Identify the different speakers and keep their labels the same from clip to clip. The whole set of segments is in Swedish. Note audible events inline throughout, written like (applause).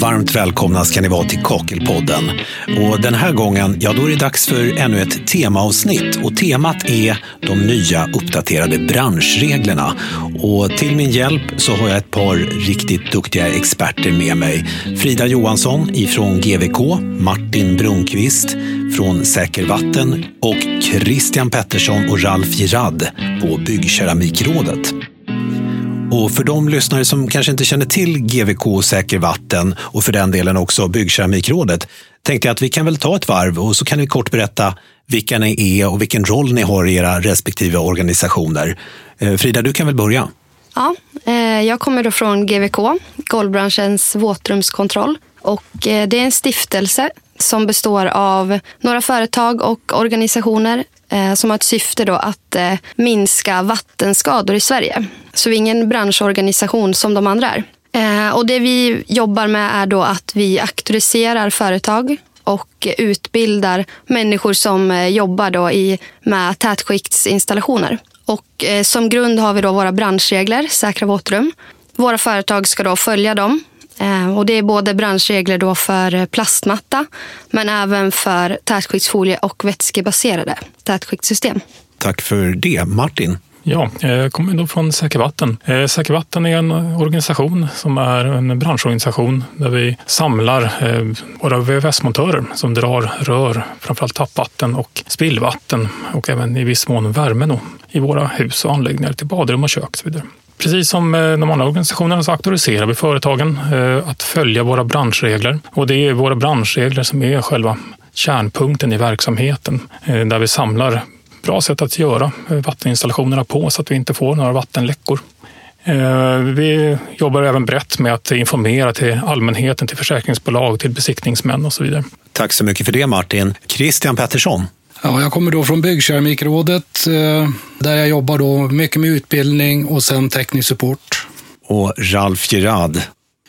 Speaker 1: varmt välkomna ska ni vara till Kakelpodden. Och den här gången, ja då är det dags för ännu ett temaavsnitt. Och temat är de nya uppdaterade branschreglerna. Och till min hjälp så har jag ett par riktigt duktiga experter med mig. Frida Johansson ifrån GVK, Martin Brunkvist från Säker Vatten och Christian Pettersson och Ralf Girard på Byggkeramikrådet. Och för de lyssnare som kanske inte känner till GVK Säker Vatten och för den delen också Byggkeramikrådet tänkte jag att vi kan väl ta ett varv och så kan ni kort berätta vilka ni är och vilken roll ni har i era respektive organisationer. Eh, Frida, du kan väl börja?
Speaker 2: Ja, eh, jag kommer då från GVK, golvbranschens våtrumskontroll. Och eh, det är en stiftelse som består av några företag och organisationer Eh, som har ett syfte då att eh, minska vattenskador i Sverige. Så vi är ingen branschorganisation som de andra är. Eh, och det vi jobbar med är då att vi auktoriserar företag och utbildar människor som jobbar då i, med tätskiktsinstallationer. Och som grund har vi då våra branschregler, Säkra våtrum. Våra företag ska då följa dem och det är både branschregler då för plastmatta men även för tätskiktsfolie och vätskebaserade tätskiktssystem.
Speaker 1: Tack för det. Martin?
Speaker 3: Ja, jag kommer då från Säker Vatten. Eh, Säker Vatten är en organisation som är en branschorganisation där vi samlar eh, våra VVS-montörer som drar rör, framförallt tappvatten och spillvatten och även i viss mån värme i våra hus och anläggningar till badrum och kök och så vidare. Precis som eh, de andra organisationerna så auktoriserar vi företagen eh, att följa våra branschregler. Och det är våra branschregler som är själva kärnpunkten i verksamheten. Eh, där vi samlar bra sätt att göra vatteninstallationerna på så att vi inte får några vattenläckor. Vi jobbar även brett med att informera till allmänheten, till försäkringsbolag, till besiktningsmän och så vidare.
Speaker 1: Tack så mycket för det Martin. Christian Pettersson.
Speaker 4: Ja, jag kommer då från Byggkeramikrådet eh, där jag jobbar då mycket med utbildning och sen teknisk support.
Speaker 1: Och Ralf Gerard.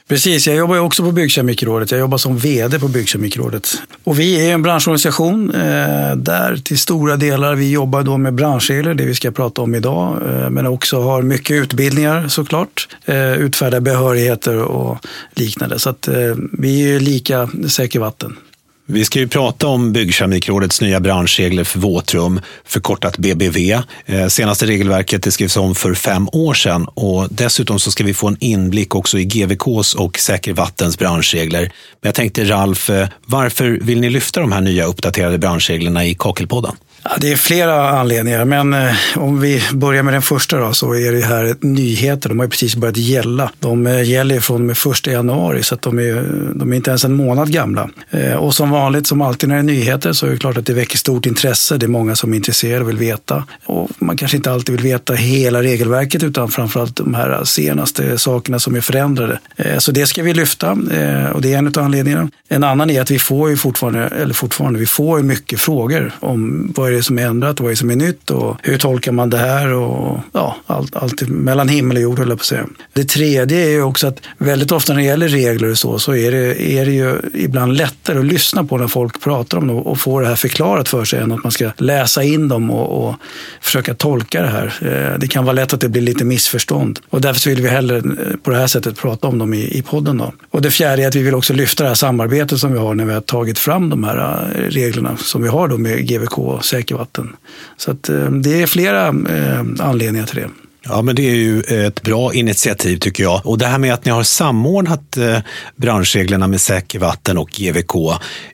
Speaker 5: Precis, jag jobbar också på Byggkeramikrådet. Jag jobbar som vd på Byggkeramikrådet. Och vi är en branschorganisation eh, där till stora delar vi jobbar då med branschregler, det vi ska prata om idag, eh, men också har mycket utbildningar såklart, utfärdar behörigheter och liknande. Så att vi är lika säker vatten.
Speaker 1: Vi ska ju prata om Byggkeramikrådets nya branschregler för våtrum, förkortat BBV. Eh, senaste regelverket det skrevs om för fem år sedan och dessutom så ska vi få en inblick också i GVKs och Säker Vattens branschregler. Men jag tänkte Ralf, eh, varför vill ni lyfta de här nya uppdaterade branschreglerna i Kakelpodden?
Speaker 5: Ja, det är flera anledningar, men eh, om vi börjar med den första då, så är det här nyheter. De har precis börjat gälla. De eh, gäller från och med första januari, så att de, är, de är inte ens en månad gamla. Eh, och som vanligt, som alltid när det är nyheter, så är det klart att det väcker stort intresse. Det är många som är intresserade och vill veta. Och man kanske inte alltid vill veta hela regelverket, utan framförallt de här senaste sakerna som är förändrade. Eh, så det ska vi lyfta eh, och det är en av anledningarna. En annan är att vi får ju fortfarande, eller fortfarande, vi får mycket frågor om vad är det som är ändrat och vad är det som är nytt och hur tolkar man det här och ja, allt, allt mellan himmel och jord höll jag på att säga. Det tredje är ju också att väldigt ofta när det gäller regler och så, så är det, är det ju ibland lättare att lyssna på när folk pratar om det och få det här förklarat för sig än att man ska läsa in dem och, och försöka tolka det här. Eh, det kan vara lätt att det blir lite missförstånd och därför vill vi hellre eh, på det här sättet prata om dem i, i podden. Då. Och det fjärde är att vi vill också lyfta det här samarbetet som vi har när vi har tagit fram de här eh, reglerna som vi har då med GVK och mycket vatten. Så att, eh, det är flera eh, anledningar till det.
Speaker 1: Ja, men det är ju eh, ett bra initiativ tycker jag. Och det här med att ni har samordnat branschreglerna med Säker vatten och GVK.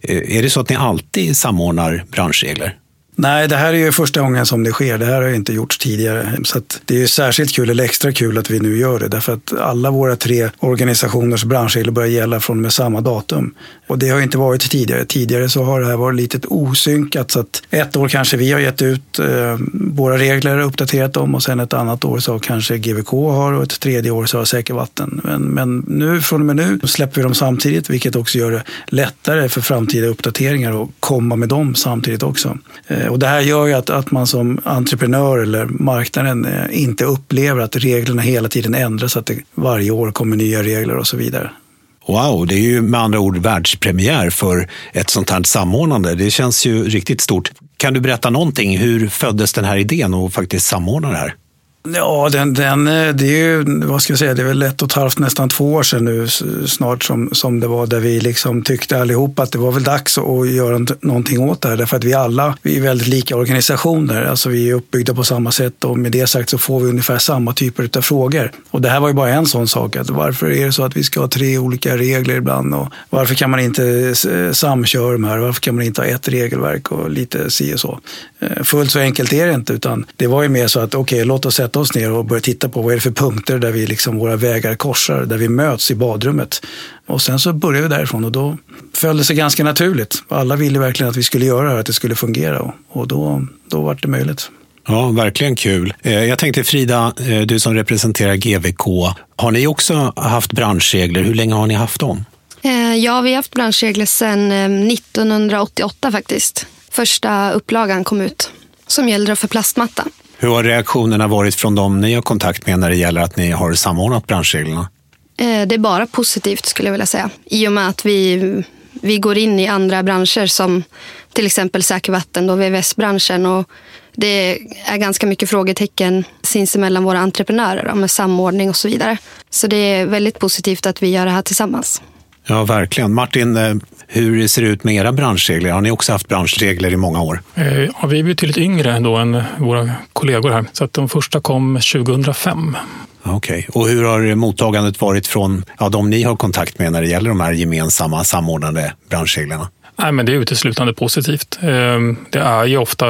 Speaker 1: Är det så att ni alltid samordnar branschregler?
Speaker 5: Nej, det här är ju första gången som det sker. Det här har inte gjorts tidigare. Så det är ju särskilt kul, eller extra kul, att vi nu gör det. Därför att alla våra tre organisationers branschregler börjar gälla från och med samma datum. Och det har inte varit tidigare. Tidigare så har det här varit lite osynkat. Så att ett år kanske vi har gett ut eh, våra regler och uppdaterat dem och sen ett annat år så kanske GVK har och ett tredje år så har Säker Vatten. Men, men nu, från och med nu släpper vi dem samtidigt, vilket också gör det lättare för framtida uppdateringar att komma med dem samtidigt också. Eh, och det här gör ju att, att man som entreprenör eller marknaden eh, inte upplever att reglerna hela tiden ändras, att det varje år kommer nya regler och så vidare.
Speaker 1: Wow, det är ju med andra ord världspremiär för ett sånt här samordnande. Det känns ju riktigt stort. Kan du berätta någonting? Hur föddes den här idén och faktiskt samordna det här?
Speaker 5: Ja, den, den, eh, det är ju, vad ska jag säga, det är väl ett och ett halvt, nästan två år sedan nu snart som, som det var där vi liksom tyckte allihop att det var väl dags att göra någonting åt det här. Därför att vi alla, vi är väldigt lika organisationer, alltså vi är uppbyggda på samma sätt och med det sagt så får vi ungefär samma typer av frågor. Och det här var ju bara en sån sak, att varför är det så att vi ska ha tre olika regler ibland och varför kan man inte samköra de här, varför kan man inte ha ett regelverk och lite si och så. Eh, fullt så enkelt är det inte, utan det var ju mer så att okej, okay, låt oss sätta oss ner och börja titta på vad är det för punkter där vi liksom, våra vägar korsar, där vi möts i badrummet. Och sen så började vi därifrån och då föll det sig ganska naturligt. Alla ville verkligen att vi skulle göra det här, att det skulle fungera och då, då var det möjligt.
Speaker 1: Ja, verkligen kul. Eh, jag tänkte Frida, eh, du som representerar GVK, har ni också haft branschregler? Hur länge har ni haft dem?
Speaker 2: Ja, vi har haft branschregler sedan 1988 faktiskt första upplagan kom ut som gäller för plastmatta.
Speaker 1: Hur har reaktionerna varit från dem ni har kontakt med när det gäller att ni har samordnat branschreglerna?
Speaker 2: Eh, det är bara positivt skulle jag vilja säga. I och med att vi, vi går in i andra branscher som till exempel säkervatten och VVS-branschen. Och det är ganska mycket frågetecken sinsemellan våra entreprenörer med samordning och så vidare. Så det är väldigt positivt att vi gör det här tillsammans.
Speaker 1: Ja, verkligen. Martin, hur ser det ut med era branschregler? Har ni också haft branschregler i många år?
Speaker 3: Eh, ja, vi är betydligt yngre då än våra kollegor här, så att de första kom 2005.
Speaker 1: Okej, okay. och hur har mottagandet varit från ja, de ni har kontakt med när det gäller de här gemensamma samordnade branschreglerna?
Speaker 3: Nej, men det är uteslutande positivt. Eh, det är ju ofta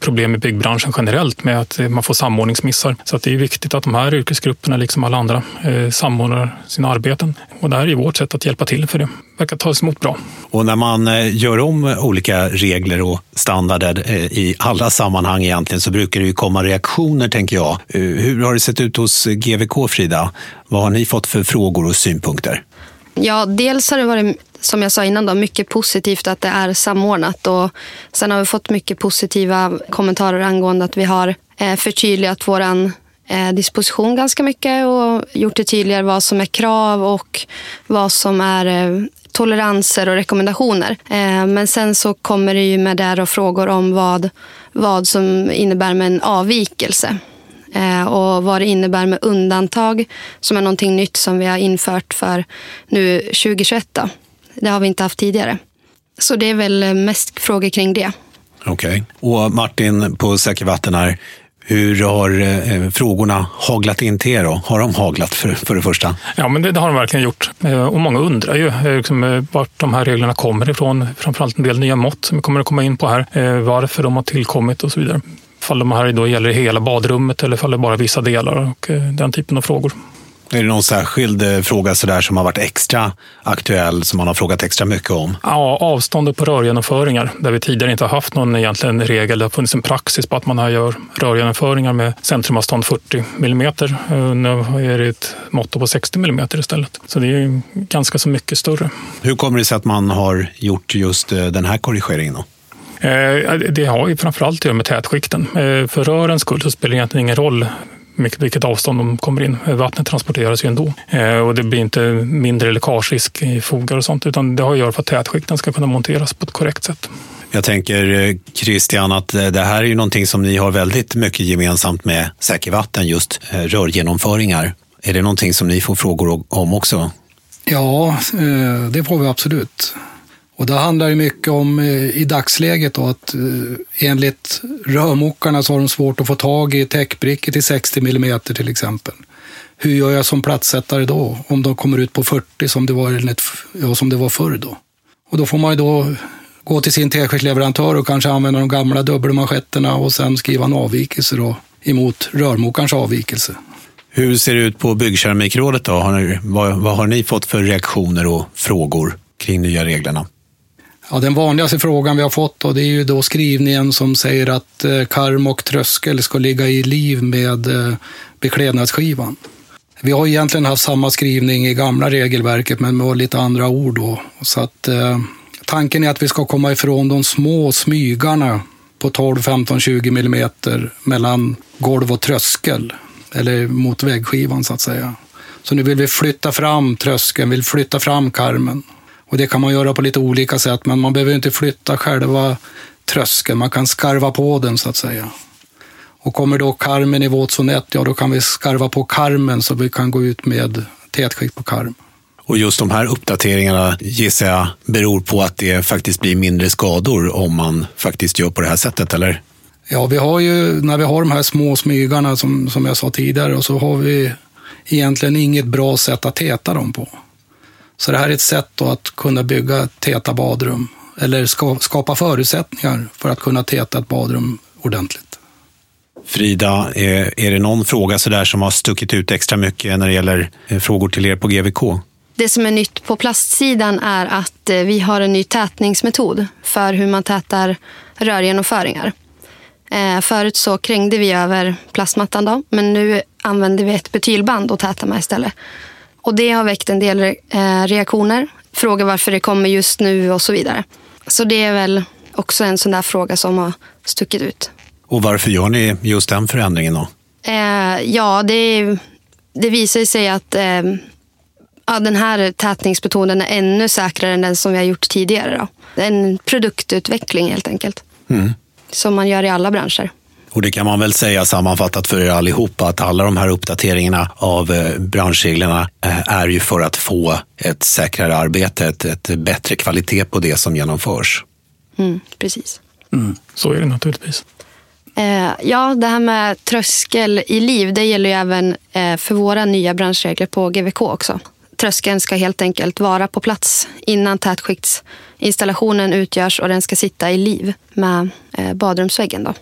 Speaker 3: problem i byggbranschen generellt med att man får samordningsmissar. Så att det är viktigt att de här yrkesgrupperna, liksom alla andra, eh, samordnar sina arbeten. Och det här är vårt sätt att hjälpa till för det. verkar tas emot bra.
Speaker 1: Och när man eh, gör om olika regler och standarder eh, i alla sammanhang egentligen så brukar det ju komma reaktioner, tänker jag. Hur har det sett ut hos GVK, Frida? Vad har ni fått för frågor och synpunkter?
Speaker 2: Ja, dels har det varit som jag sa innan, då, mycket positivt att det är samordnat. Och sen har vi fått mycket positiva kommentarer angående att vi har eh, förtydligat vår eh, disposition ganska mycket och gjort det tydligare vad som är krav och vad som är eh, toleranser och rekommendationer. Men sen så kommer det ju med där och frågor om vad, vad som innebär med en avvikelse och vad det innebär med undantag som är någonting nytt som vi har infört för nu 2021. Då. Det har vi inte haft tidigare. Så det är väl mest frågor kring det.
Speaker 1: Okej. Okay. Och Martin på Säker Vatten här, hur har eh, frågorna haglat in till er? Då? Har de haglat för, för det första?
Speaker 3: Ja, men det, det har de verkligen gjort. Eh, och många undrar ju eh, liksom, eh, vart de här reglerna kommer ifrån. Framförallt en del nya mått som vi kommer att komma in på här. Eh, varför de har tillkommit och så vidare. Fall de här då gäller hela badrummet eller faller bara vissa delar och eh, den typen av frågor.
Speaker 1: Är det någon särskild eh, fråga sådär som har varit extra aktuell, som man har frågat extra mycket om?
Speaker 3: Ja, avståndet på rörgenomföringar, där vi tidigare inte har haft någon egentligen regel. Det har funnits en praxis på att man gör rörgenomföringar med centrumavstånd 40 mm. Eh, nu är det ett mått på 60 mm istället. Så det är ganska så mycket större.
Speaker 1: Hur kommer det sig att man har gjort just eh, den här korrigeringen? Då?
Speaker 3: Det har ju framförallt att göra med tätskikten. För rörens skull så spelar det egentligen ingen roll vilket avstånd de kommer in. Vattnet transporteras ju ändå eh, och det blir inte mindre läckagerisk i fogar och sånt utan det har att göra för att tätskikten ska kunna monteras på ett korrekt sätt.
Speaker 1: Jag tänker eh, Christian att eh, det här är ju någonting som ni har väldigt mycket gemensamt med Säker Vatten, just rörgenomföringar. Är det någonting som ni får frågor om också?
Speaker 4: Ja, det får vi absolut. Och det handlar ju mycket om eh, i dagsläget då, att eh, enligt rörmokarna så har de svårt att få tag i täckbrickor till 60 mm till exempel. Hur gör jag som plattsättare då om de kommer ut på 40 som det var, ja, som det var förr då? Och då får man ju då gå till sin teskedsleverantör och kanske använda de gamla dubbelmanschetterna och sen skriva en avvikelse då emot rörmokarens avvikelse.
Speaker 1: Hur ser det ut på Byggkeramikrådet då? Har ni, vad, vad har ni fått för reaktioner och frågor kring nya reglerna?
Speaker 4: Ja, den vanligaste frågan vi har fått då, det är ju då skrivningen som säger att eh, karm och tröskel ska ligga i liv med eh, beklädnadsskivan. Vi har egentligen haft samma skrivning i gamla regelverket men med lite andra ord. Då. Så att, eh, tanken är att vi ska komma ifrån de små smygarna på 12, 15, 20 millimeter mellan golv och tröskel, eller mot väggskivan så att säga. Så nu vill vi flytta fram tröskeln, vill flytta fram karmen. Och det kan man göra på lite olika sätt, men man behöver inte flytta själva tröskeln. Man kan skarva på den så att säga. Och kommer då karmen i våtzon 1, ja då kan vi skarva på karmen så vi kan gå ut med tätskikt på karm.
Speaker 1: Och just de här uppdateringarna gissar jag beror på att det faktiskt blir mindre skador om man faktiskt gör på det här sättet, eller?
Speaker 4: Ja, vi har ju, när vi har de här små smygarna som, som jag sa tidigare, och så har vi egentligen inget bra sätt att täta dem på. Så det här är ett sätt att kunna bygga täta badrum, eller ska, skapa förutsättningar för att kunna täta ett badrum ordentligt.
Speaker 1: Frida, är, är det någon fråga sådär som har stuckit ut extra mycket när det gäller eh, frågor till er på GVK?
Speaker 2: Det som är nytt på plastsidan är att eh, vi har en ny tätningsmetod för hur man tätar rörgenomföringar. Eh, förut så krängde vi över plastmattan då, men nu använder vi ett betylband och tätar med istället. Och det har väckt en del eh, reaktioner, frågar varför det kommer just nu och så vidare. Så det är väl också en sån där fråga som har stuckit ut.
Speaker 1: Och varför gör ni just den förändringen då?
Speaker 2: Eh, ja, det, det visar sig att eh, ja, den här tätningsmetoden är ännu säkrare än den som vi har gjort tidigare. Då. En produktutveckling helt enkelt. Mm. Som man gör i alla branscher.
Speaker 1: Och det kan man väl säga sammanfattat för er allihopa att alla de här uppdateringarna av eh, branschreglerna eh, är ju för att få ett säkrare arbete, ett, ett bättre kvalitet på det som genomförs.
Speaker 2: Mm, precis.
Speaker 3: Mm. Så är det naturligtvis.
Speaker 2: Eh, ja, det här med tröskel i liv, det gäller ju även för våra nya branschregler på GVK också. Tröskeln ska helt enkelt vara på plats innan tätskiktsinstallationen utgörs och den ska sitta i liv med badrumsväggen. Då.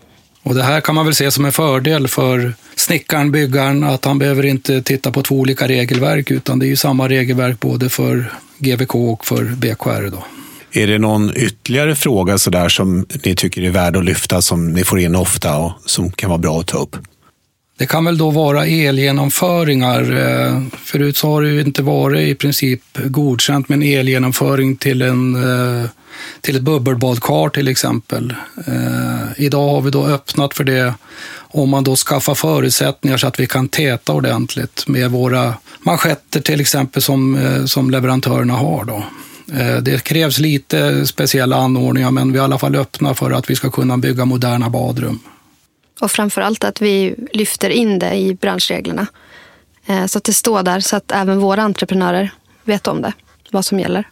Speaker 4: Och det här kan man väl se som en fördel för snickaren, byggaren, att han behöver inte titta på två olika regelverk utan det är ju samma regelverk både för GVK och för BKR. Då.
Speaker 1: Är det någon ytterligare fråga så där som ni tycker är värd att lyfta, som ni får in ofta och som kan vara bra att ta upp?
Speaker 4: Det kan väl då vara elgenomföringar. Eh, förut så har det ju inte varit i princip godkänt med en elgenomföring till, en, eh, till ett bubbelbadkar till exempel. Eh, idag har vi då öppnat för det om man då skaffar förutsättningar så att vi kan täta ordentligt med våra manschetter till exempel som, som leverantörerna har. Då. Det krävs lite speciella anordningar men vi är i alla fall öppna för att vi ska kunna bygga moderna badrum.
Speaker 2: Och framför allt att vi lyfter in det i branschreglerna. Eh, så att det står där så att även våra entreprenörer vet om det, vad som gäller.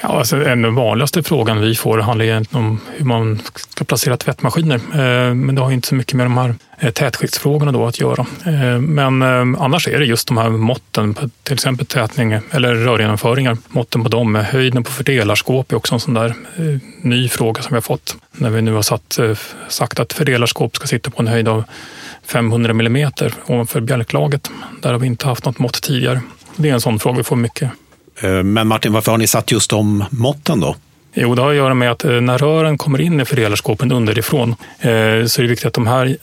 Speaker 3: Ja, alltså den vanligaste frågan vi får handlar egentligen om hur man ska placera tvättmaskiner. Eh, men det har inte så mycket med de här eh, tätskiktsfrågorna då att göra. Eh, men annars är det just de här måtten, till exempel tätning eller rörgenomföringar. Måtten på dem, höjden på fördelarskåp är också en sån där ny fråga som vi har fått. När vi nu har satt, sagt att fördelarskåp ska sitta på en höjd av 500 millimeter ovanför bjälklaget. Där har vi inte haft något mått tidigare. Det är en sån fråga vi får mycket.
Speaker 1: Eh, men Martin, varför har ni satt just de måtten då?
Speaker 3: Jo, det har att göra med att eh, när rören kommer in i fördelarskåpen underifrån eh, så är det viktigt att de här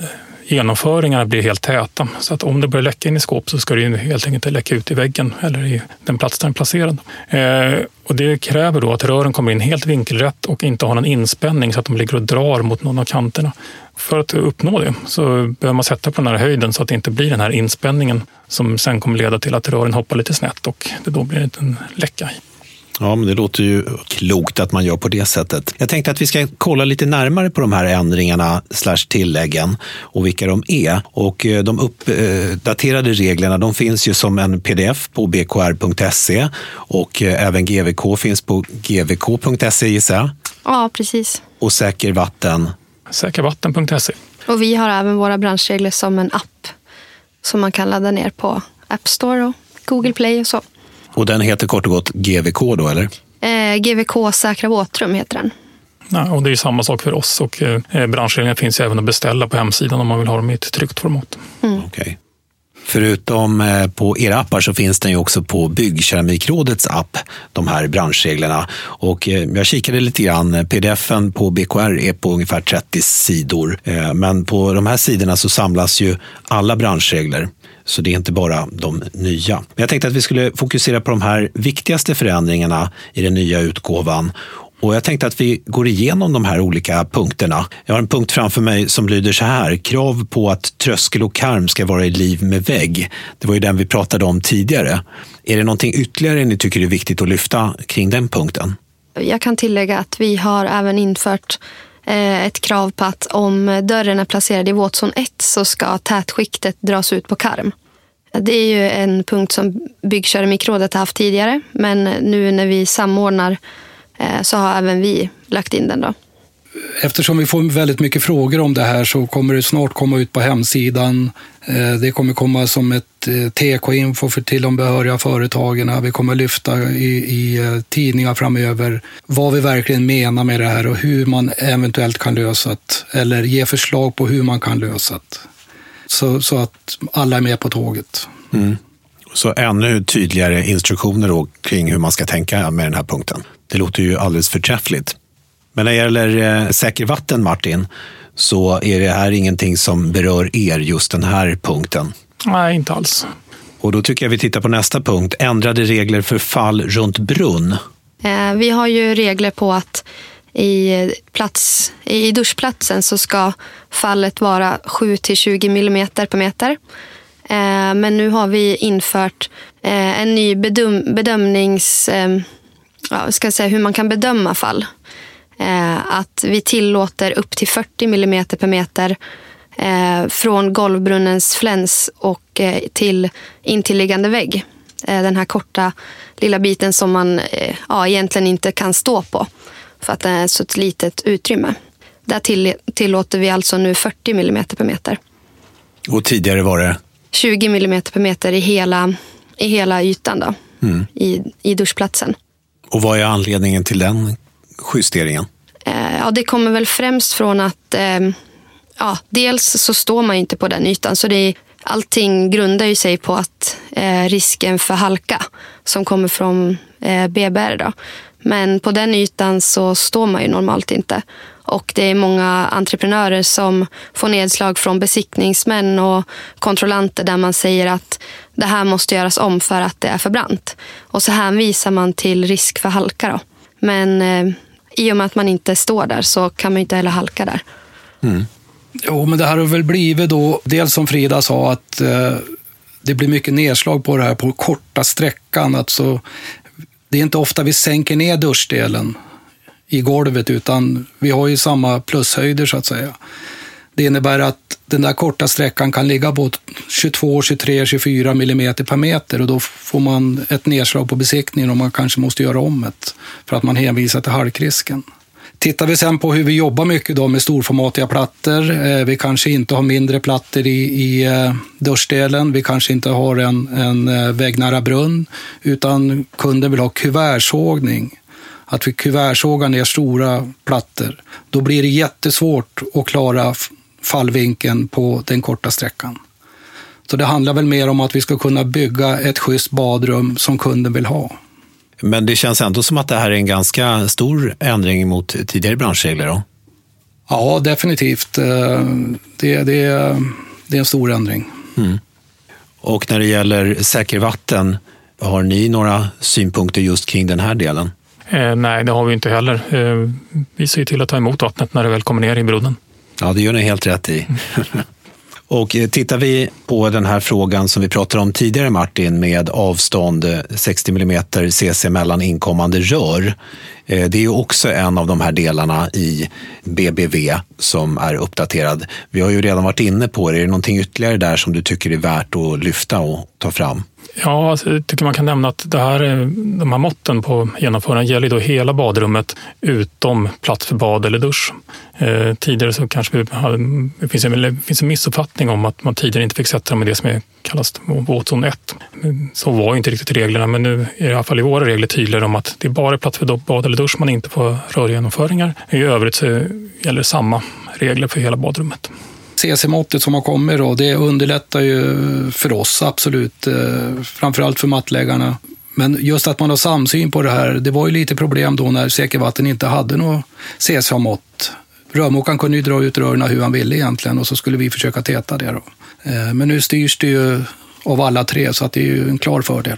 Speaker 3: genomföringarna blir helt täta. Så att om det börjar läcka in i skåp så ska det helt enkelt inte läcka ut i väggen eller i den plats där den är placerad. Eh, och det kräver då att rören kommer in helt vinkelrätt och inte har någon inspänning så att de ligger och drar mot någon av kanterna. För att uppnå det så behöver man sätta på den här höjden så att det inte blir den här inspänningen som sen kommer leda till att rören hoppar lite snett och det då blir en liten läcka.
Speaker 1: Ja, men det låter ju klokt att man gör på det sättet. Jag tänkte att vi ska kolla lite närmare på de här ändringarna slash tilläggen och vilka de är. Och eh, de uppdaterade reglerna de finns ju som en pdf på bkr.se och eh, även GVK finns på gvk.se gissar jag.
Speaker 2: Ja, precis.
Speaker 1: Och Säker vatten
Speaker 3: säkervatten.se.
Speaker 2: Och vi har även våra branschregler som en app som man kan ladda ner på App Store och Google Play och så.
Speaker 1: Och den heter kort och gott GVK då, eller?
Speaker 2: Eh, GVK Säkra våtrum heter den.
Speaker 3: Ja, och det är samma sak för oss och eh, branschreglerna finns även att beställa på hemsidan om man vill ha dem i ett tryckt format.
Speaker 1: Mm. Okay. Förutom eh, på era appar så finns den ju också på Byggkeramikrådets app, de här branschreglerna. Och eh, jag kikade lite grann, pdfen på BKR är på ungefär 30 sidor. Eh, men på de här sidorna så samlas ju alla branschregler. Så det är inte bara de nya. Men jag tänkte att vi skulle fokusera på de här viktigaste förändringarna i den nya utgåvan och jag tänkte att vi går igenom de här olika punkterna. Jag har en punkt framför mig som lyder så här. Krav på att tröskel och karm ska vara i liv med vägg. Det var ju den vi pratade om tidigare. Är det någonting ytterligare ni tycker är viktigt att lyfta kring den punkten?
Speaker 2: Jag kan tillägga att vi har även infört Eh, ett krav på att om dörren är placerad i våtzon 1 så ska tätskiktet dras ut på karm. Det är ju en punkt som Byggkeramikrådet har haft tidigare men nu när vi samordnar eh, så har även vi lagt in den. då.
Speaker 4: Eftersom vi får väldigt mycket frågor om det här så kommer det snart komma ut på hemsidan. Eh, det kommer komma som ett eh, TK-info för till de behöriga företagen. Vi kommer lyfta i, i eh, tidningar framöver vad vi verkligen menar med det här och hur man eventuellt kan lösa det. Eller ge förslag på hur man kan lösa det. Så, så att alla är med på tåget.
Speaker 1: Mm. Så ännu tydligare instruktioner då kring hur man ska tänka med den här punkten. Det låter ju alldeles förträffligt. Men när det gäller eh, säker vatten, Martin, så är det här ingenting som berör er, just den här punkten.
Speaker 3: Nej, inte alls.
Speaker 1: Och då tycker jag vi tittar på nästa punkt, ändrade regler för fall runt brunn.
Speaker 2: Eh, vi har ju regler på att i, plats, i duschplatsen så ska fallet vara 7 20 mm per meter. Eh, men nu har vi infört en ny bedöm, bedömnings... Ja, ska säga hur man kan bedöma fall. Eh, att vi tillåter upp till 40 mm per meter eh, från golvbrunnens fläns och eh, till intilliggande vägg. Den här korta lilla biten som man ja, egentligen inte kan stå på för att det är så ett litet utrymme. Där till, tillåter vi alltså nu 40 mm per meter.
Speaker 1: Och tidigare var det?
Speaker 2: 20 mm per meter i hela, i hela ytan då, mm. i, i duschplatsen.
Speaker 1: Och vad är anledningen till den justeringen?
Speaker 2: Eh, ja, det kommer väl främst från att ehm, ja, dels så står man inte på den ytan. Så det är, allting grundar ju sig på att eh, risken för halka som kommer från eh, BBR. Då. Men på den ytan så står man ju normalt inte. Och det är många entreprenörer som får nedslag från besiktningsmän och kontrollanter där man säger att det här måste göras om för att det är för brant. Och så hänvisar man till risk för halka. Då. Men eh, i och med att man inte står där så kan man inte heller halka där.
Speaker 4: Mm. Jo, men det här har väl blivit då, dels som Frida sa, att eh, det blir mycket nedslag på det här på korta sträckan. Alltså, det är inte ofta vi sänker ner duschdelen i golvet, utan vi har ju samma plushöjder så att säga. Det innebär att den där korta sträckan kan ligga på 22, 23, 24 millimeter per meter och då får man ett nedslag på besiktningen och man kanske måste göra om det för att man hänvisar till halkrisken. Tittar vi sen på hur vi jobbar mycket då med storformatiga plattor. Eh, vi kanske inte har mindre plattor i, i eh, duschdelen. Vi kanske inte har en, en eh, väggnära brunn, utan kunden vill ha kuvertsågning. Att vi kuvertsågar ner stora plattor. Då blir det jättesvårt att klara fallvinkeln på den korta sträckan. Så det handlar väl mer om att vi ska kunna bygga ett schysst badrum som kunden vill ha.
Speaker 1: Men det känns ändå som att det här är en ganska stor ändring mot tidigare branschregler? Då?
Speaker 4: Ja, definitivt. Eh, det, det, det är en stor ändring. Mm.
Speaker 1: Och när det gäller säkervatten, har ni några synpunkter just kring den här delen?
Speaker 3: Eh, nej, det har vi inte heller. Eh, vi ser till att ta emot vattnet när det väl kommer ner i brunnen.
Speaker 1: Ja, det gör ni helt rätt i. (laughs) Och eh, tittar vi på den här frågan som vi pratade om tidigare Martin med avstånd 60 mm cc mellan inkommande rör. Eh, det är också en av de här delarna i BBV som är uppdaterad. Vi har ju redan varit inne på det. Är det någonting ytterligare där som du tycker är värt att lyfta och ta fram?
Speaker 3: Ja, alltså, jag tycker man kan nämna att det här, eh, de här måtten på genomförande gäller då hela badrummet utom plats för bad eller dusch. Eh, tidigare så kanske vi hade, det finns en, det finns en missuppfattning om att man tidigare inte fick sätta dem i det som är, kallas våtzon 1. Så var inte riktigt reglerna, men nu är det i alla fall i våra regler tydligare om att det är bara plats för bad eller dusch man inte får rörgenomföringar. I övrigt så gäller samma regler för hela badrummet.
Speaker 4: CC-måttet som har kommit då, det underlättar ju för oss absolut, eh, framförallt för mattläggarna. Men just att man har samsyn på det här, det var ju lite problem då när Säkervatten inte hade något CC-mått. Rörmokaren kunde ju dra ut rören hur han ville egentligen och så skulle vi försöka täta det. Då. Eh, men nu styrs det ju av alla tre så att det är ju en klar fördel.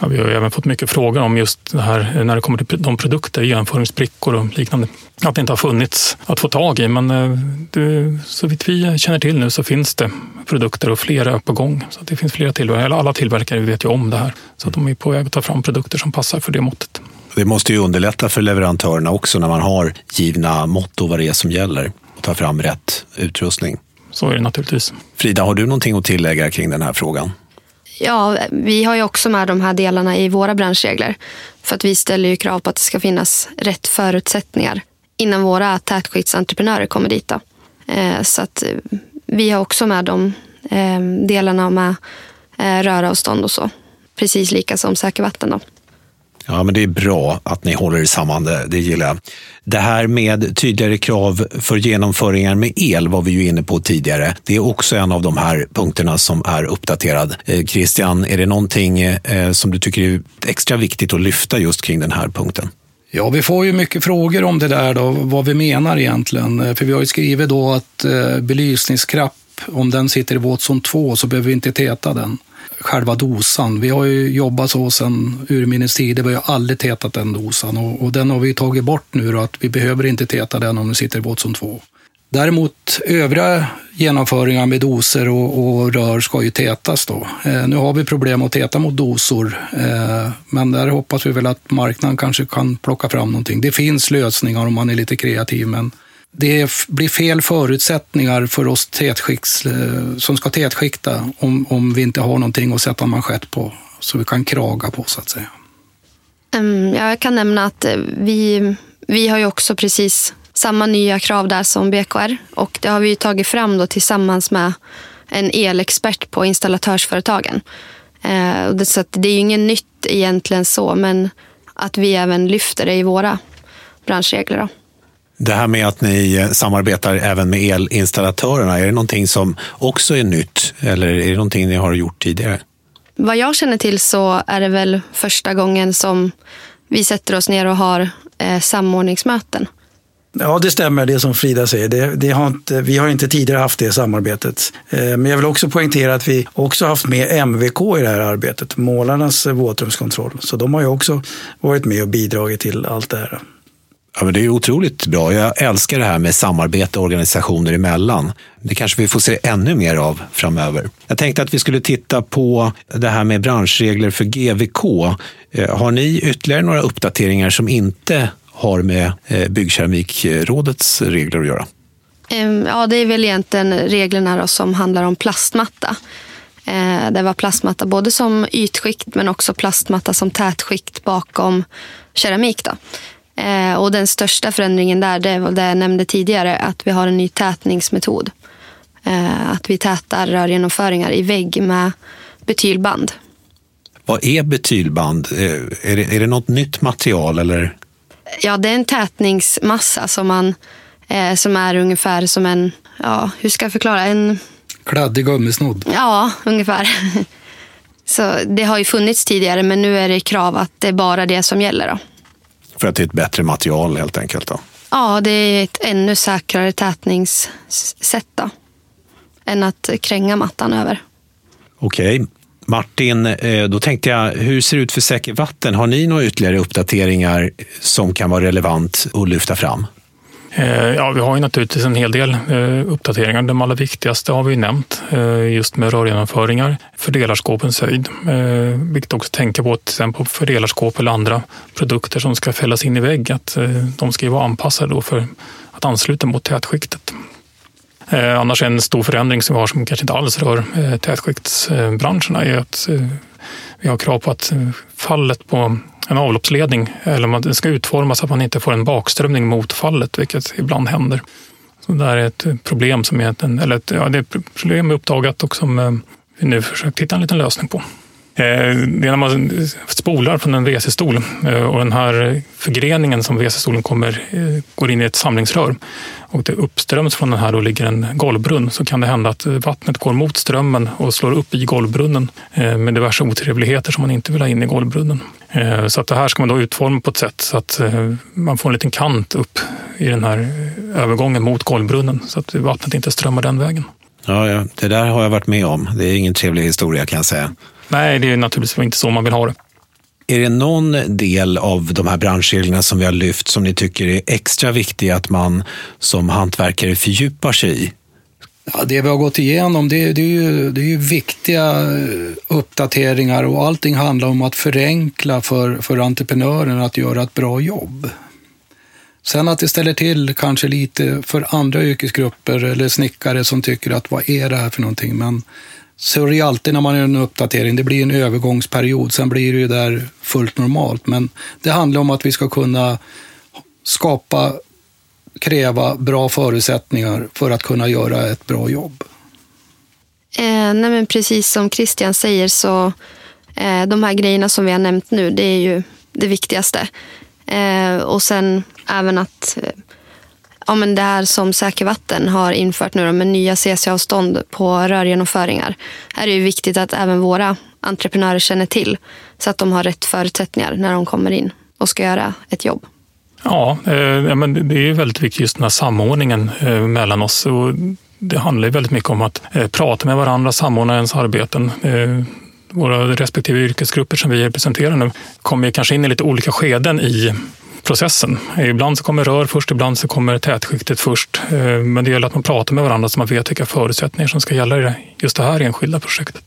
Speaker 3: Ja, vi har även fått mycket frågor om just det här när det kommer till de produkter, jämföringsbrickor och liknande. Att det inte har funnits att få tag i, men eh, det, så vitt vi känner till nu så finns det produkter och flera på gång. Så det finns flera tillverkare, alla tillverkare vet ju om det här. Så att de är på väg att ta fram produkter som passar för det måttet.
Speaker 1: Det måste ju underlätta för leverantörerna också när man har givna motto vad det är som gäller och ta fram rätt utrustning.
Speaker 3: Så är det naturligtvis.
Speaker 1: Frida, har du någonting att tillägga kring den här frågan?
Speaker 2: Ja, vi har ju också med de här delarna i våra branschregler. För att vi ställer ju krav på att det ska finnas rätt förutsättningar innan våra tätskiktsentreprenörer kommer dit. Då. Eh, så att eh, vi har också med de eh, delarna med eh, röravstånd och så. Precis lika som säker vatten. Då.
Speaker 1: Ja, men det är bra att ni håller er samman det, det gillar jag. Det här med tydligare krav för genomföringar med el var vi ju inne på tidigare. Det är också en av de här punkterna som är uppdaterad. Eh, Christian, är det någonting eh, som du tycker är extra viktigt att lyfta just kring den här punkten?
Speaker 4: Ja, vi får ju mycket frågor om det där då, vad vi menar egentligen. Eh, för vi har ju skrivit då att belysningskrapp, om den sitter i våtzon 2 så behöver vi inte täta den själva dosan. Vi har ju jobbat så sedan urminnes tider. Vi har aldrig tätat den dosan och, och, den har vi tagit bort nu då, att vi behöver inte täta den om den sitter i båt som två. Däremot övriga genomföringar med doser och, och rör ska ju tätas då. Eh, nu har vi problem att täta mot dosor, eh, men där hoppas vi väl att marknaden kanske kan plocka fram någonting. Det finns lösningar om man är lite kreativ, men det blir fel förutsättningar för oss tätskikts, eh, som ska tätskikta om, om vi inte har någonting att sätta manschett på, så vi kan kraga på så att säga.
Speaker 2: Um, jag kan nämna att eh, vi, vi har ju också precis samma nya krav där som BKR och det har vi tagit fram då tillsammans med en elexpert på installatörsföretagen. Uh, så det är ju inget nytt egentligen så, men att vi även lyfter det i våra branschregler. Då.
Speaker 1: Det här med att ni samarbetar även med elinstallatörerna, är det någonting som också är nytt eller är det någonting ni har gjort tidigare?
Speaker 2: Vad jag känner till så är det väl första gången som vi sätter oss ner och har eh, samordningsmöten.
Speaker 5: Ja, det stämmer det som Frida säger. Det, det har inte, vi har inte tidigare haft det samarbetet. Eh, men jag vill också poängtera att vi också haft med MVK i det här arbetet, målarnas våtrumskontroll. Så de har ju också varit med och bidragit till allt det här.
Speaker 1: Ja, men det är otroligt bra. Jag älskar det här med samarbete organisationer emellan. Det kanske vi får se ännu mer av framöver. Jag tänkte att vi skulle titta på det här med branschregler för GVK. Eh, har ni ytterligare några uppdateringar som inte har med eh, Byggkeramikrådets regler att göra?
Speaker 2: Ja, det är väl egentligen reglerna som handlar om plastmatta. Eh, det var plastmatta både som ytskikt men också plastmatta som tätskikt bakom keramik. Då. Eh, och den största förändringen där, det var det jag nämnde tidigare, att vi har en ny tätningsmetod. Eh, att vi tätar rörgenomföringar i vägg med betylband.
Speaker 1: Vad är betylband? Eh, är det, är det något nytt material eller?
Speaker 2: Ja, det är en tätningsmassa som, man, eh, som är ungefär som en, ja, hur ska jag förklara? En...
Speaker 4: Kladdig gummisnodd?
Speaker 2: Ja, ungefär. (laughs) Så det har ju funnits tidigare, men nu är det krav att det är bara det som gäller. Då.
Speaker 1: För att det är ett bättre material helt enkelt? Då.
Speaker 2: Ja, det är ett ännu säkrare tätningssätt då, än att kränga mattan över.
Speaker 1: Okej. Okay. Martin, eh, då tänkte jag, hur ser det ut för säker vatten? Har ni några ytterligare uppdateringar som kan vara relevant att lyfta fram?
Speaker 3: Eh, ja, vi har ju naturligtvis en hel del eh, uppdateringar. De allra viktigaste har vi nämnt, eh, just med rörgenomföringar, fördelarskåpens höjd. Vilket också tänka på till exempel fördelarskåp eller andra produkter som ska fällas in i vägg, att de ska vara anpassade då för att ansluta mot tätskiktet. Annars en stor förändring som vi har som kanske inte alls rör tätskiktsbranscherna är att vi har krav på att fallet på en avloppsledning eller om den ska utformas så att man inte får en bakströmning mot fallet, vilket ibland händer. Så det är ett problem som är, en, eller ett, ja, det är ett problem uppdagat och som eh, vi nu försöker hitta en liten lösning på. Eh, det är när man spolar från en WC-stol eh, och den här förgreningen som WC-stolen kommer går in i ett samlingsrör och det uppströms från den här och ligger en golvbrunn så kan det hända att vattnet går mot strömmen och slår upp i golvbrunnen med diverse otrevligheter som man inte vill ha in i golvbrunnen. Så att det här ska man då utforma på ett sätt så att man får en liten kant upp i den här övergången mot golvbrunnen så att vattnet inte strömmar den vägen.
Speaker 1: Ja, ja, det där har jag varit med om. Det är ingen trevlig historia kan jag säga.
Speaker 3: Nej, det är naturligtvis inte så man vill ha det.
Speaker 1: Är det någon del av de här branschreglerna som vi har lyft som ni tycker är extra viktig att man som hantverkare fördjupar sig i?
Speaker 4: Ja, det vi har gått igenom det, det, är ju, det är ju viktiga eh, uppdateringar och allting handlar om att förenkla för, för entreprenören att göra ett bra jobb. Sen att det ställer till kanske lite för andra yrkesgrupper eller snickare som tycker att vad är det här för någonting? Men så är det alltid när man gör en uppdatering. Det blir en övergångsperiod, sen blir det ju där fullt normalt. Men det handlar om att vi ska kunna skapa, kräva bra förutsättningar för att kunna göra ett bra jobb.
Speaker 2: Eh, nej men precis som Christian säger så eh, de här grejerna som vi har nämnt nu, det är ju det viktigaste. Eh, och sen även att eh, ja, men det här som Säker Vatten har infört nu då, med nya CC-avstånd på rörgenomföringar. Här är det viktigt att även våra entreprenörer känner till så att de har rätt förutsättningar när de kommer in och ska göra ett jobb.
Speaker 3: Ja, eh, men det är väldigt viktigt just den här samordningen eh, mellan oss. Och det handlar väldigt mycket om att eh, prata med varandra, samordna ens arbeten. Eh, våra respektive yrkesgrupper som vi representerar nu kommer kanske in i lite olika skeden i processen. Eh, ibland så kommer rör först, ibland så kommer tätskiktet först. Eh, men det gäller att man pratar med varandra så man vet vilka förutsättningar som ska gälla i just det här enskilda projektet.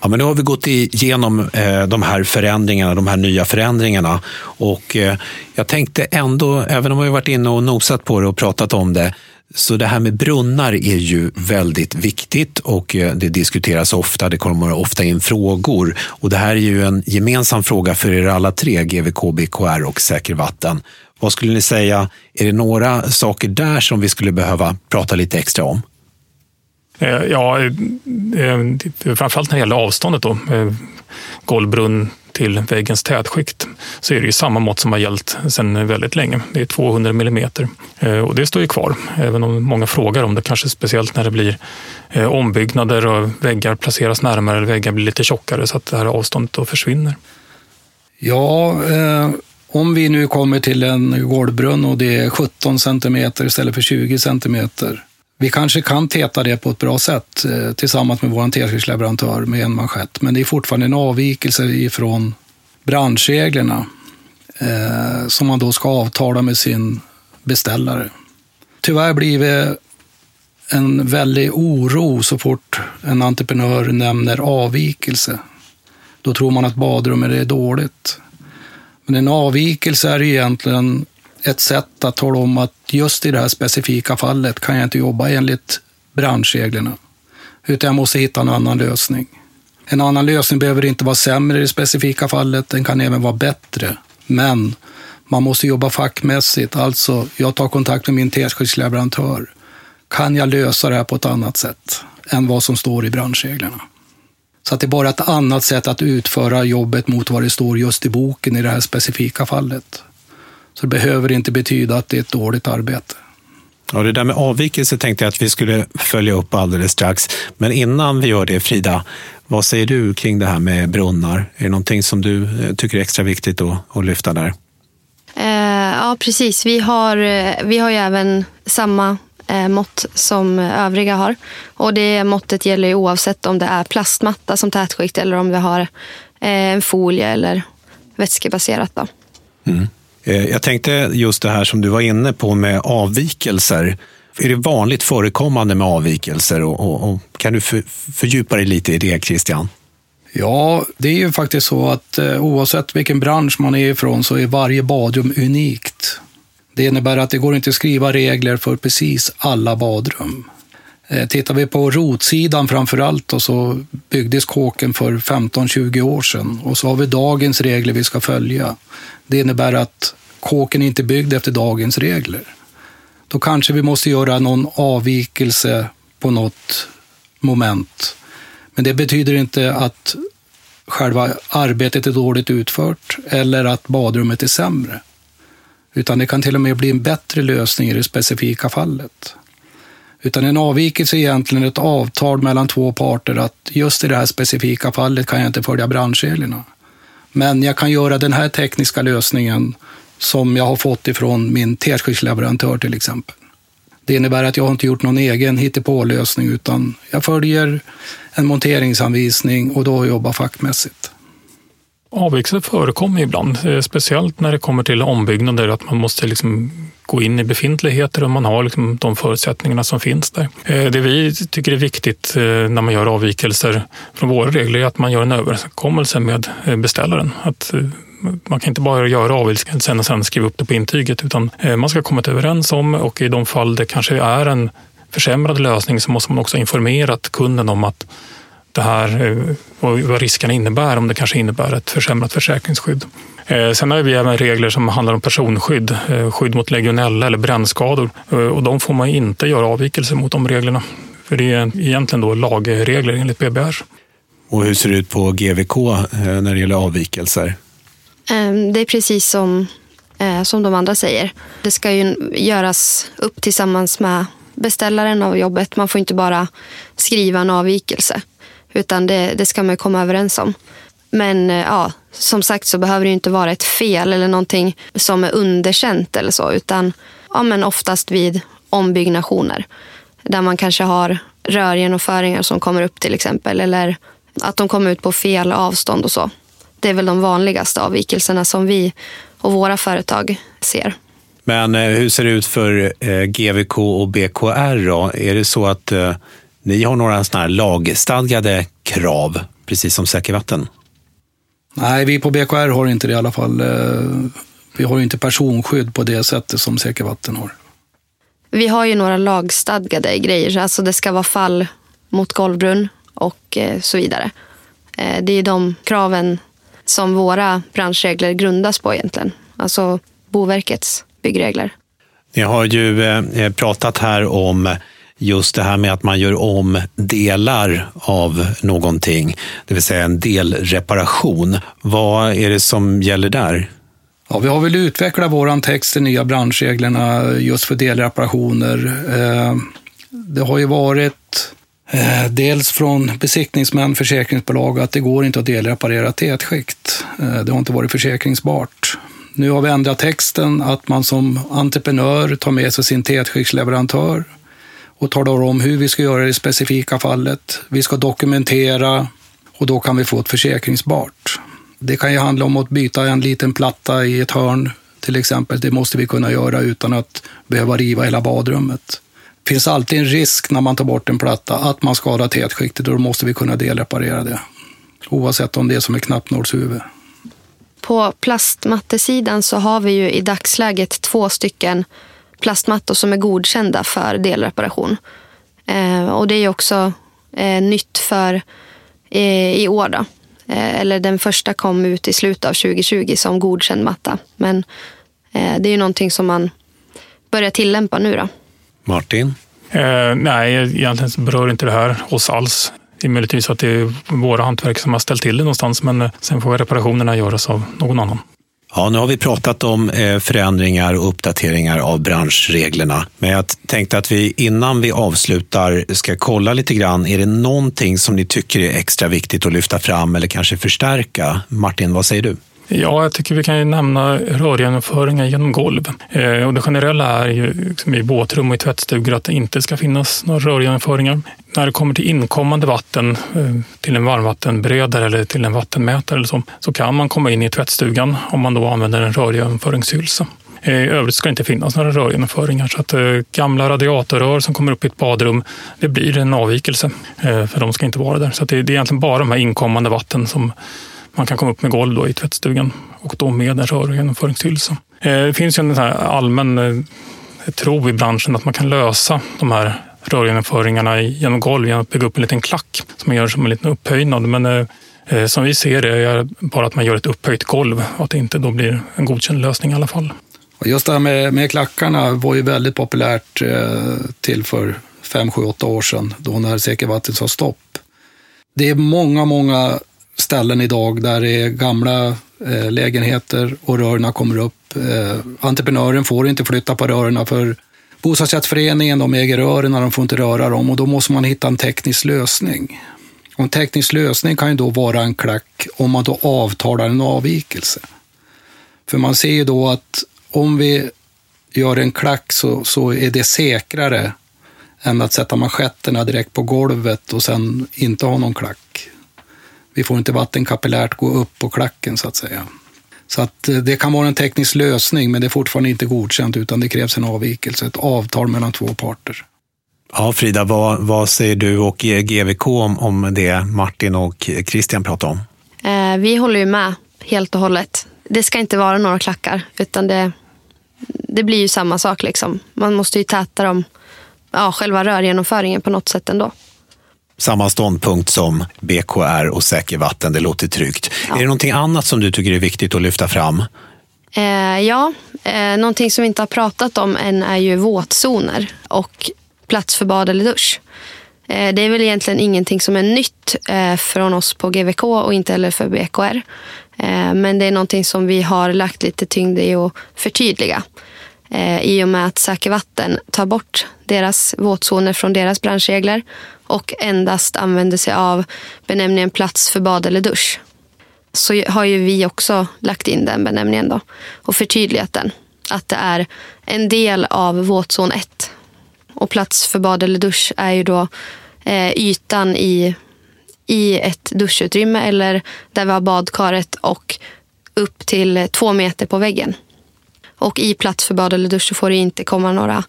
Speaker 1: Ja, men nu har vi gått igenom eh, de här förändringarna, de här nya förändringarna. Och eh, jag tänkte ändå, även om vi varit inne och nosat på det och pratat om det, så det här med brunnar är ju väldigt viktigt och eh, det diskuteras ofta. Det kommer ofta in frågor och det här är ju en gemensam fråga för er alla tre, GVK, BKR och Säker Vatten. Vad skulle ni säga, är det några saker där som vi skulle behöva prata lite extra om?
Speaker 3: Eh, ja, eh, eh, framförallt när det gäller avståndet då. Golvbrunn till väggens tätskikt så är det ju samma mått som har gällt sedan väldigt länge. Det är 200 millimeter och det står ju kvar. Även om många frågar om det, kanske speciellt när det blir ombyggnader och väggar placeras närmare eller väggar blir lite tjockare så att det här avståndet då försvinner.
Speaker 4: Ja, eh, om vi nu kommer till en golvbrunn och det är 17 centimeter istället för 20 centimeter vi kanske kan täta det på ett bra sätt eh, tillsammans med vår teskersleverantör med en manschett, men det är fortfarande en avvikelse ifrån branschreglerna eh, som man då ska avtala med sin beställare. Tyvärr blir det en väldig oro så fort en entreprenör nämner avvikelse. Då tror man att badrummet är dåligt. Men en avvikelse är egentligen ett sätt att tala om att just i det här specifika fallet kan jag inte jobba enligt branschreglerna, utan jag måste hitta en annan lösning. En annan lösning behöver inte vara sämre i det specifika fallet, den kan även vara bättre. Men man måste jobba fackmässigt, alltså jag tar kontakt med min teskyddsleverantör. Kan jag lösa det här på ett annat sätt än vad som står i branschreglerna? Så att det är bara ett annat sätt att utföra jobbet mot vad det står just i boken i det här specifika fallet. Så det behöver inte betyda att det är ett dåligt arbete.
Speaker 1: Ja, det där med avvikelse tänkte jag att vi skulle följa upp alldeles strax. Men innan vi gör det, Frida, vad säger du kring det här med brunnar? Är det någonting som du eh, tycker är extra viktigt att, att lyfta där?
Speaker 2: Eh, ja, precis. Vi har, eh, vi har ju även samma eh, mått som övriga har. Och det måttet gäller oavsett om det är plastmatta som tätskikt eller om vi har eh, en folie eller vätskebaserat. Då.
Speaker 1: Mm. Eh, jag tänkte just det här som du var inne på med avvikelser. Är det vanligt förekommande med avvikelser och, och, och kan du för, fördjupa dig lite i det, Christian?
Speaker 4: Ja, det är ju faktiskt så att eh, oavsett vilken bransch man är ifrån så är varje badrum unikt. Det innebär att det går inte att skriva regler för precis alla badrum. Eh, tittar vi på rotsidan framför allt så byggdes kåken för 15-20 år sedan och så har vi dagens regler vi ska följa. Det innebär att kåken är inte byggd efter dagens regler. Då kanske vi måste göra någon avvikelse på något moment. Men det betyder inte att själva arbetet är dåligt utfört eller att badrummet är sämre. Utan det kan till och med bli en bättre lösning i det specifika fallet. Utan en avvikelse är egentligen ett avtal mellan två parter att just i det här specifika fallet kan jag inte följa branschreglerna. Men jag kan göra den här tekniska lösningen som jag har fått ifrån min teskyddsleverantör till exempel. Det innebär att jag inte gjort någon egen hittepålösning utan jag följer en monteringsanvisning och då jobbar fackmässigt.
Speaker 3: Avvikelser förekommer ibland, eh, speciellt när det kommer till ombyggnader, att man måste liksom gå in i befintligheter och man har liksom de förutsättningarna som finns där. Eh, det vi tycker är viktigt eh, när man gör avvikelser från våra regler är att man gör en överenskommelse med beställaren. Att man kan inte bara göra avvikelsen och sen skriva upp det på intyget utan man ska komma överens om och i de fall det kanske är en försämrad lösning så måste man också informera kunden om att det här eh, och vad riskerna innebär, om det kanske innebär ett försämrat försäkringsskydd. Eh, sen har vi även regler som handlar om personskydd, eh, skydd mot legionella eller brännskador och de får man inte göra avvikelser mot de reglerna. För det är egentligen då lagregler enligt BBR.
Speaker 1: Och hur ser det ut på GVK när det gäller avvikelser?
Speaker 2: Ehm, det är precis som, som de andra säger. Det ska ju göras upp tillsammans med beställaren av jobbet. Man får inte bara skriva en avvikelse. Utan det, det ska man komma överens om. Men eh, ja, som sagt så behöver det inte vara ett fel eller någonting som är underkänt eller så. Utan ja, men oftast vid ombyggnationer. Där man kanske har rörgenomföringar som kommer upp till exempel. Eller att de kommer ut på fel avstånd och så. Det är väl de vanligaste avvikelserna som vi och våra företag ser.
Speaker 1: Men eh, hur ser det ut för eh, GVK och BKR då? Är det så att ni har några sådana här lagstadgade krav, precis som Säker vatten?
Speaker 4: Nej, vi på BKR har inte det i alla fall. Eh, vi har inte personskydd på det sättet som Säker vatten har.
Speaker 2: Vi har ju några lagstadgade grejer, alltså det ska vara fall mot golvbrunn och eh, så vidare. Eh, det är de kraven som våra branschregler grundas på egentligen. Alltså Boverkets byggregler.
Speaker 1: Ni har ju pratat här om just det här med att man gör om delar av någonting, det vill säga en delreparation. Vad är det som gäller där?
Speaker 4: Ja, vi har väl utvecklat vår text till nya branschreglerna just för delreparationer. Eh, det har ju varit eh, dels från besiktningsmän, försäkringsbolag, att det går inte att delreparera tätskikt. Eh, det har inte varit försäkringsbart. Nu har vi ändrat texten att man som entreprenör tar med sig sin tätskiktsleverantör och talar om hur vi ska göra i det specifika fallet. Vi ska dokumentera och då kan vi få ett försäkringsbart. Det kan ju handla om att byta en liten platta i ett hörn till exempel. Det måste vi kunna göra utan att behöva riva hela badrummet. Det finns alltid en risk när man tar bort en platta att man skadar tätskiktet och då måste vi kunna delreparera det. Oavsett om det är som ett knappnålshuvud.
Speaker 2: På plastmattesidan så har vi ju i dagsläget två stycken plastmattor som är godkända för delreparation. Eh, och det är också eh, nytt för eh, i år. Då. Eh, eller den första kom ut i slutet av 2020 som godkänd matta. Men eh, det är ju någonting som man börjar tillämpa nu. Då.
Speaker 1: Martin?
Speaker 3: Eh, nej, egentligen berör inte det här oss alls. Det är möjligtvis att det är våra hantverk som har ställt till det någonstans, men sen får reparationerna göras av någon annan.
Speaker 1: Ja, nu har vi pratat om eh, förändringar och uppdateringar av branschreglerna. Men jag tänkte att vi innan vi avslutar ska kolla lite grann. Är det någonting som ni tycker är extra viktigt att lyfta fram eller kanske förstärka? Martin, vad säger du?
Speaker 3: Ja, jag tycker vi kan ju nämna rörgenomföringar genom golv. Eh, och det generella är ju liksom i båtrum och i tvättstugor att det inte ska finnas några rörgenomföringar. När det kommer till inkommande vatten eh, till en varmvattenberedare eller till en vattenmätare eller så, så kan man komma in i tvättstugan om man då använder en rörgenomföringshylsa. Eh, I övrigt ska det inte finnas några rörgenomföringar så att eh, gamla radiatorrör som kommer upp i ett badrum, det blir en avvikelse eh, för de ska inte vara där. Så det, det är egentligen bara de här inkommande vatten som man kan komma upp med golv då i tvättstugan och då med en rörgenomföringshylsa. Eh, det finns ju en här allmän eh, tro i branschen att man kan lösa de här rörgenomföringarna genom golv genom att bygga upp en liten klack som man gör som en liten upphöjnad. Men eh, som vi ser det är bara att man gör ett upphöjt golv och att det inte då blir en godkänd lösning i alla fall.
Speaker 4: Just det här med, med klackarna var ju väldigt populärt till för fem, sju, åtta år sedan då när Säkervattnet sa stopp. Det är många, många ställen idag där det är gamla eh, lägenheter och rören kommer upp. Eh, entreprenören får inte flytta på rören för bostadsrättsföreningen, de äger rören och de får inte röra dem och då måste man hitta en teknisk lösning. Och en teknisk lösning kan ju då vara en klack om man då avtalar en avvikelse. För man ser ju då att om vi gör en klack så, så är det säkrare än att sätta manschetterna direkt på golvet och sen inte ha någon klack. Vi får inte vatten kapillärt gå upp på klacken så att säga. Så att eh, det kan vara en teknisk lösning, men det är fortfarande inte godkänt utan det krävs en avvikelse, ett avtal mellan två parter.
Speaker 1: Ja, Frida, vad, vad säger du och GVK om, om det Martin och Christian pratar om?
Speaker 2: Eh, vi håller ju med helt och hållet. Det ska inte vara några klackar, utan det, det blir ju samma sak. Liksom. Man måste ju täta dem, ja, själva rörgenomföringen på något sätt ändå.
Speaker 1: Samma ståndpunkt som BKR och Säker vatten, det låter tryggt. Ja. Är det någonting annat som du tycker är viktigt att lyfta fram?
Speaker 2: Eh, ja, eh, någonting som vi inte har pratat om än är ju våtzoner och plats för bad eller dusch. Eh, det är väl egentligen ingenting som är nytt eh, från oss på GVK och inte heller för BKR. Eh, men det är någonting som vi har lagt lite tyngd i att förtydliga. Eh, I och med att Säker Vatten tar bort deras våtzoner från deras branschregler och endast använder sig av benämningen plats för bad eller dusch. Så har ju vi också lagt in den benämningen då och förtydligat den. Att det är en del av våtzon 1 och plats för bad eller dusch är ju då eh, ytan i, i ett duschutrymme eller där vi har badkaret och upp till två meter på väggen. Och i plats för bad eller dusch så får det inte komma några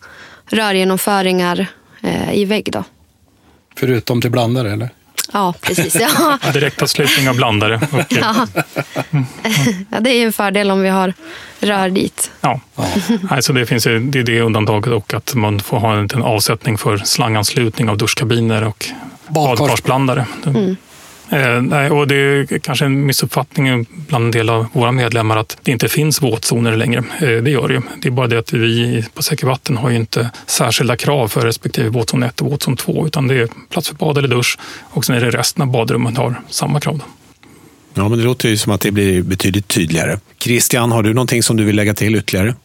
Speaker 2: rörgenomföringar eh, i vägg. Då.
Speaker 4: Förutom till blandare eller?
Speaker 2: Ja, precis. Ja. (laughs)
Speaker 3: Direktavslutning av blandare. (laughs)
Speaker 2: Okay. Ja. ja. det är en fördel om vi har rör dit.
Speaker 3: Ja, Alltså det finns ju, det är det undantaget och att man får ha en avsättning för slanganslutning av duschkabiner och badkarsblandare. Mm. Eh, nej, och det är kanske en missuppfattning bland en del av våra medlemmar att det inte finns våtzoner längre. Eh, det gör det ju. Det är bara det att vi på Säker Vatten har ju inte särskilda krav för respektive våtzon 1 och våtzon 2 utan det är plats för bad eller dusch och sen är det resten av badrummet har samma krav.
Speaker 1: Ja, men det låter ju som att det blir betydligt tydligare. Christian, har du någonting som du vill lägga till ytterligare?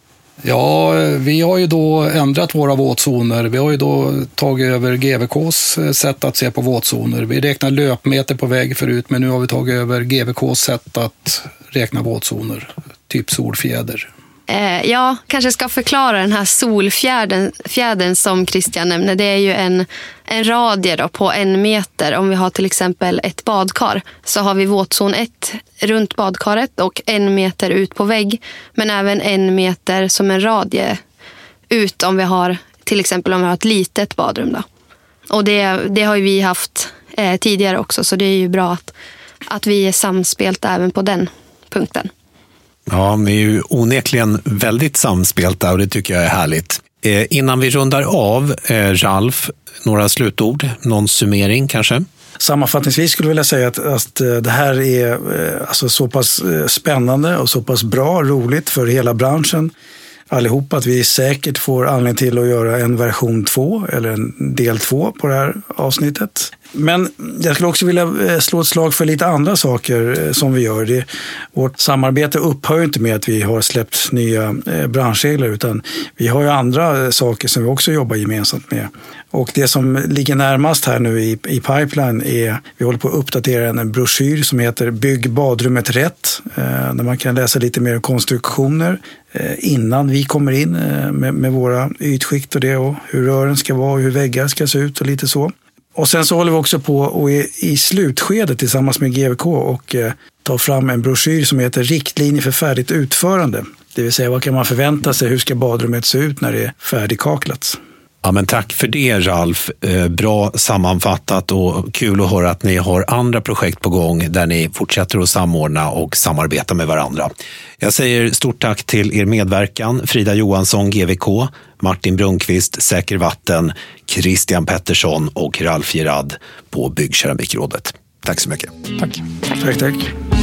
Speaker 4: Ja, vi har ju då ändrat våra våtzoner. Vi har ju då tagit över GVKs eh, sätt att se på våtzoner. Vi räknade löpmeter på väg förut, men nu har vi tagit över GVKs sätt att räkna våtzoner, typ solfjäder.
Speaker 2: Eh, jag kanske ska förklara den här solfjädern fjädern som Christian nämner. Det är ju en, en radie då på en meter. Om vi har till exempel ett badkar så har vi våtzon 1 runt badkaret och en meter ut på vägg. Men även en meter som en radie ut om vi har till exempel om vi har ett litet badrum. Då. Och det, det har vi haft eh, tidigare också så det är ju bra att, att vi är samspelta även på den punkten.
Speaker 1: Ja, ni är ju onekligen väldigt samspelta och det tycker jag är härligt. Eh, innan vi rundar av, eh, Ralf, några slutord, någon summering kanske?
Speaker 5: Sammanfattningsvis skulle jag vilja säga att, att eh, det här är eh, alltså så pass eh, spännande och så pass bra, roligt för hela branschen allihop att vi säkert får anledning till att göra en version 2 eller en del 2 på det här avsnittet. Men jag skulle också vilja eh, slå ett slag för lite andra saker eh, som vi gör. Det, vårt samarbete upphör inte med att vi har släppt nya eh, branschregler utan vi har ju andra saker som vi också jobbar gemensamt med. Och det som ligger närmast här nu i, i pipeline är, vi håller på att uppdatera en broschyr som heter Bygg badrummet rätt, eh, där man kan läsa lite mer konstruktioner eh, innan vi kommer in eh, med, med, våra ytskikt och det och hur rören ska vara och hur väggar ska se ut och lite så. Och sen så håller vi också på och är i slutskedet tillsammans med GVK och eh, tar fram en broschyr som heter Riktlinjer för färdigt utförande. Det vill säga vad kan man förvänta sig, hur ska badrummet se ut när det är färdigkaklat?
Speaker 1: Ja, men tack för det Ralf. Eh, bra sammanfattat och kul att höra att ni har andra projekt på gång där ni fortsätter att samordna och samarbeta med varandra. Jag säger stort tack till er medverkan, Frida Johansson, GVK, Martin Brunkvist, Säker Vatten, Christian Pettersson och Ralf Gerard på Byggkeramikrådet. Tack så mycket.
Speaker 3: Tack.
Speaker 5: Tack, tack. tack.